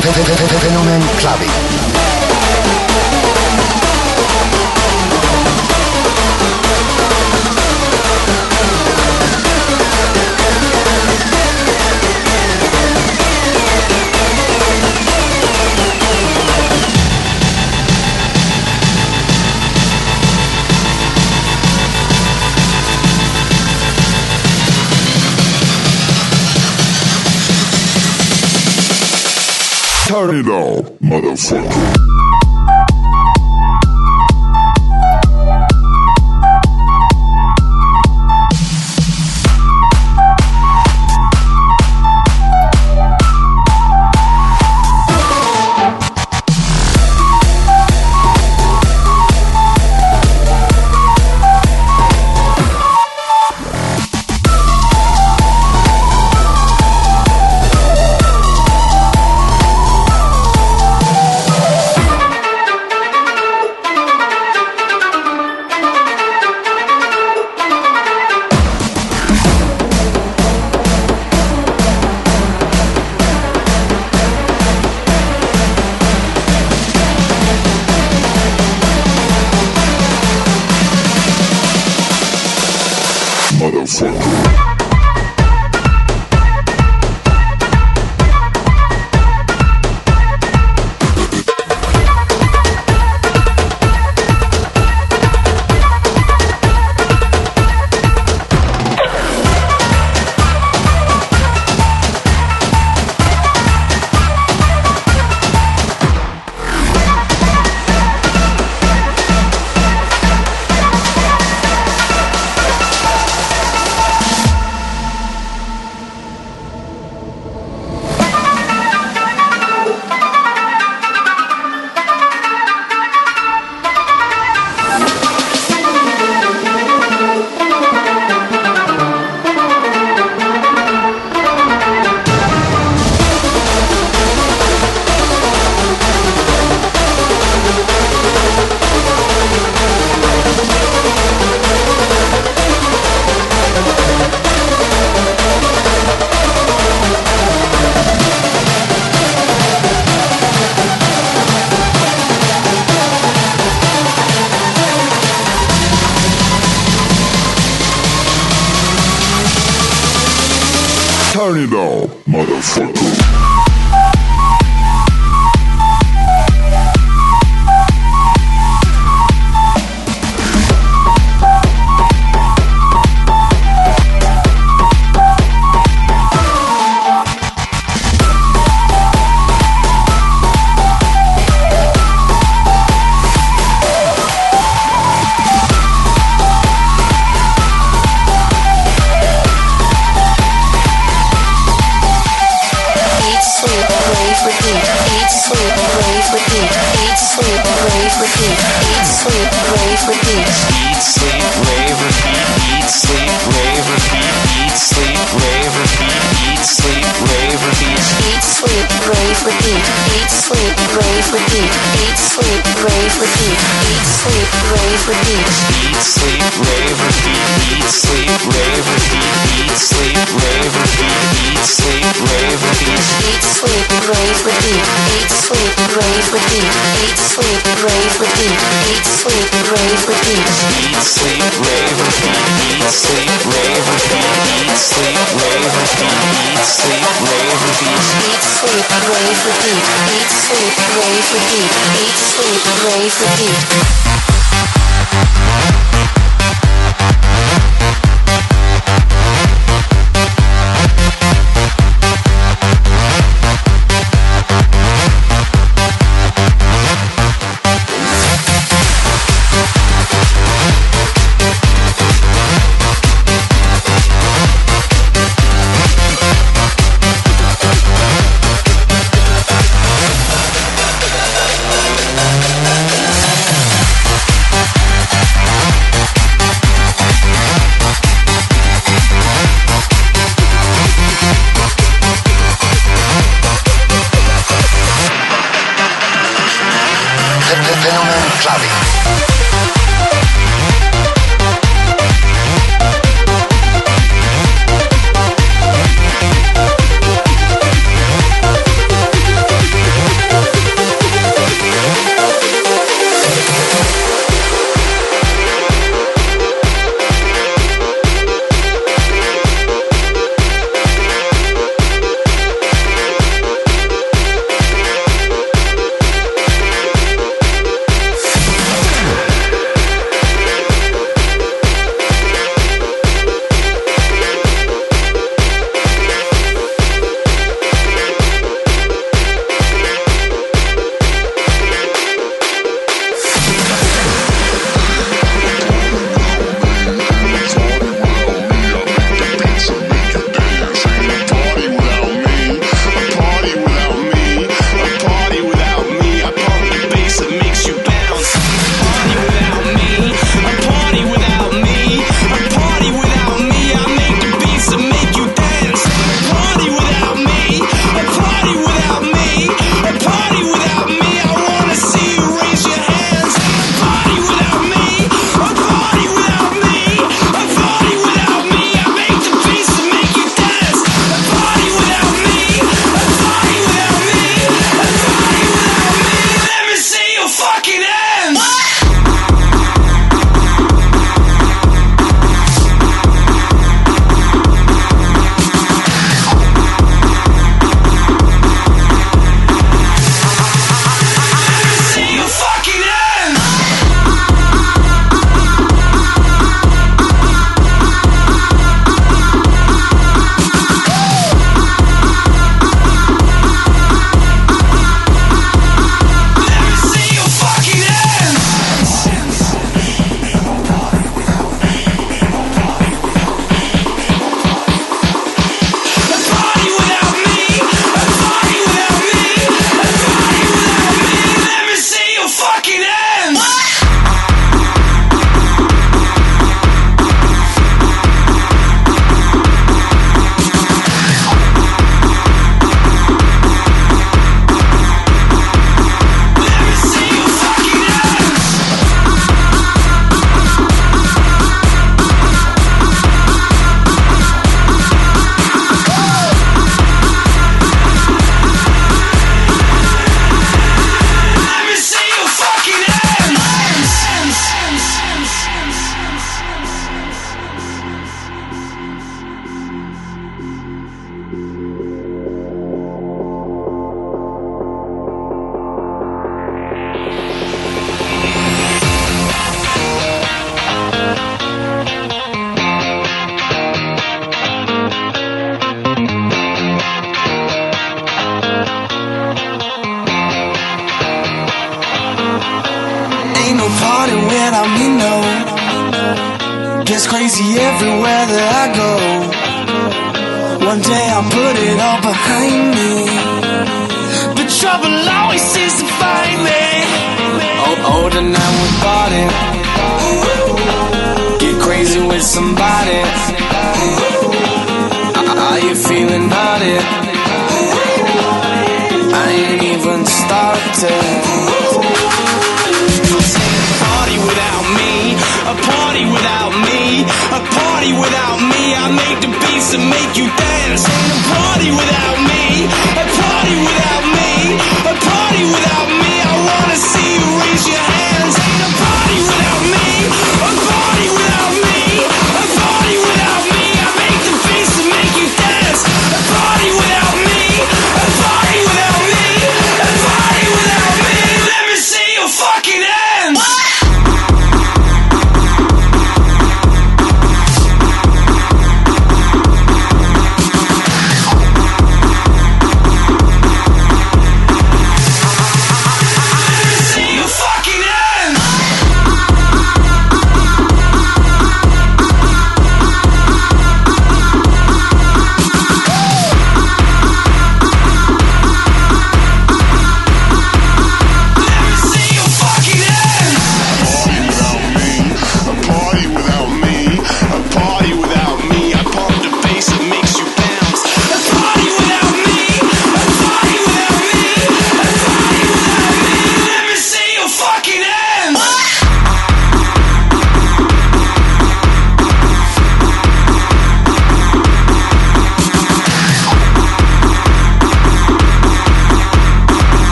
Fenomen Clubbing. Turn it up, motherfucker. Older now with body. Get crazy with somebody. Are you feeling naughty? I ain't even started. party without me, a party without me, a party without me. I make the beats and make you dance. Ain't a party without me, a party without me, a party without me. I wanna see your hands ain't a party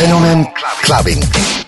Fenomen Clubbin'.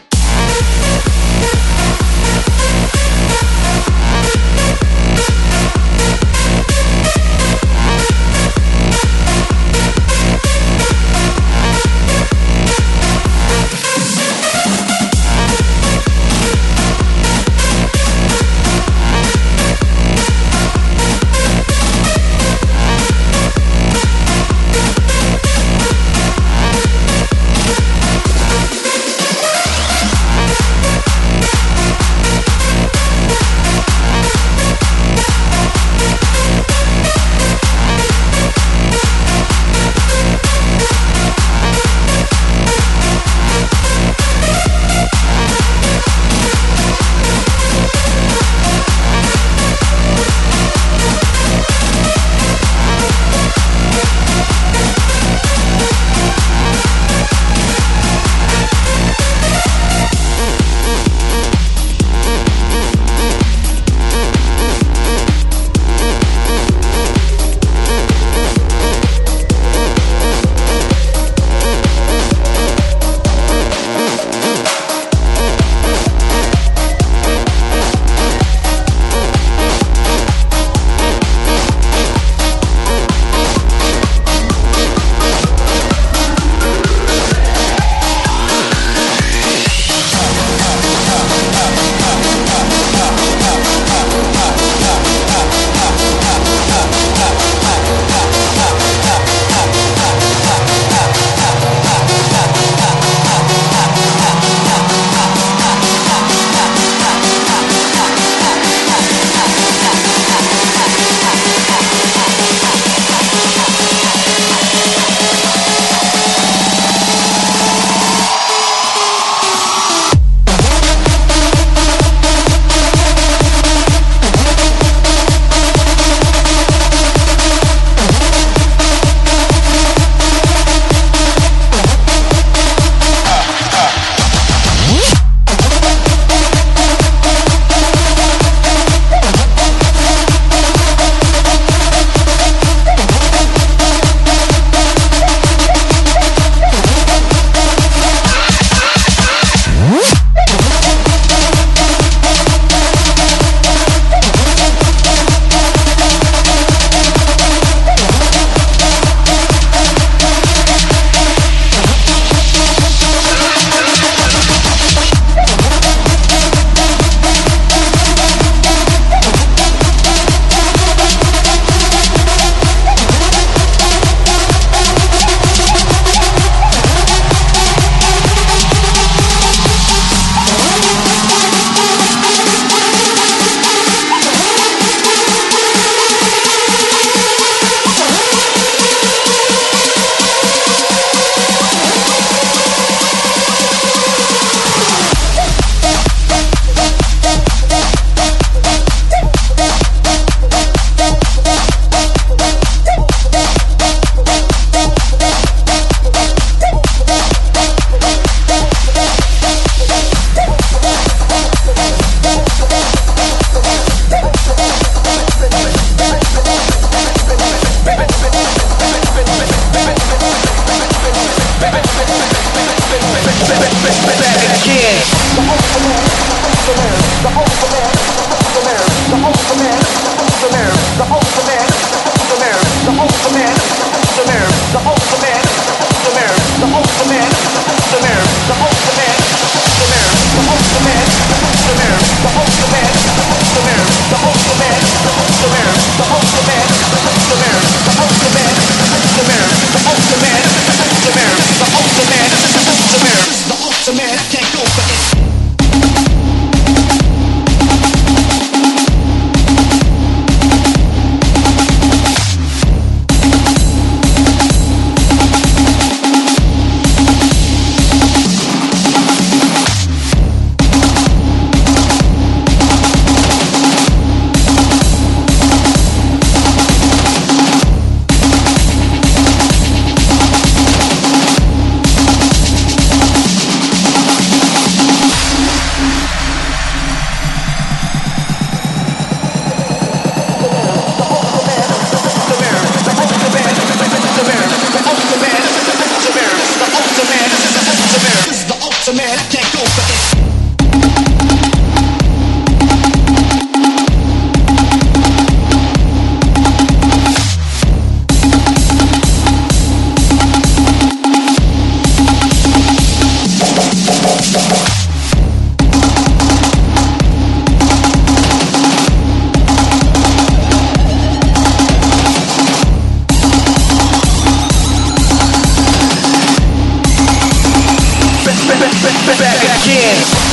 back, back, back again.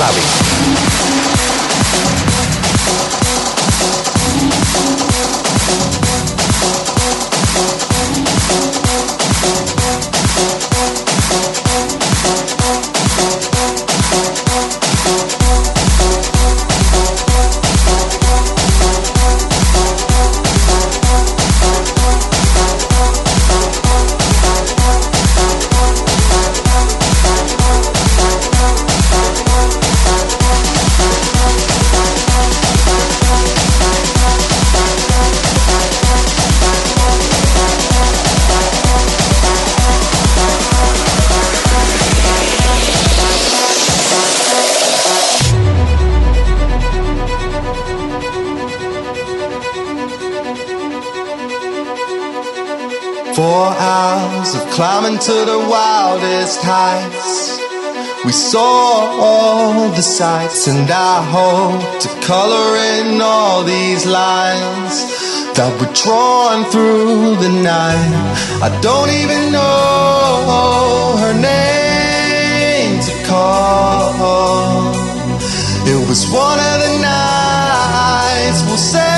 Clubbing. saw all the sights and I hope to color in all these lines that were drawn through the night. I don't even know her name to call. It was one of the nights we'll say.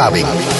Clubbing.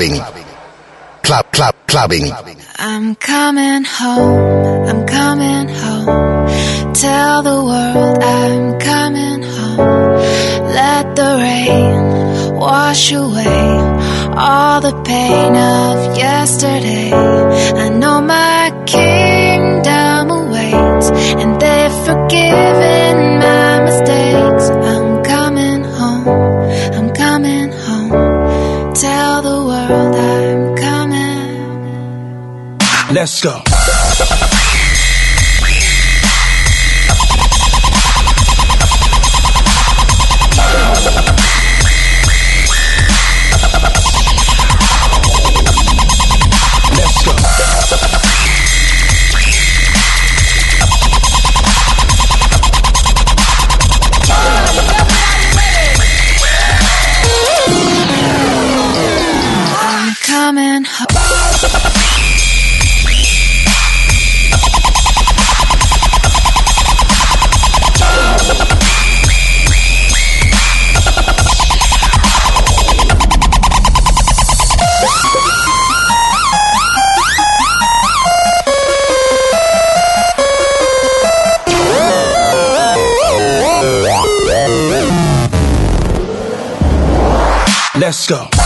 Clubbing. Let's go. Let's go.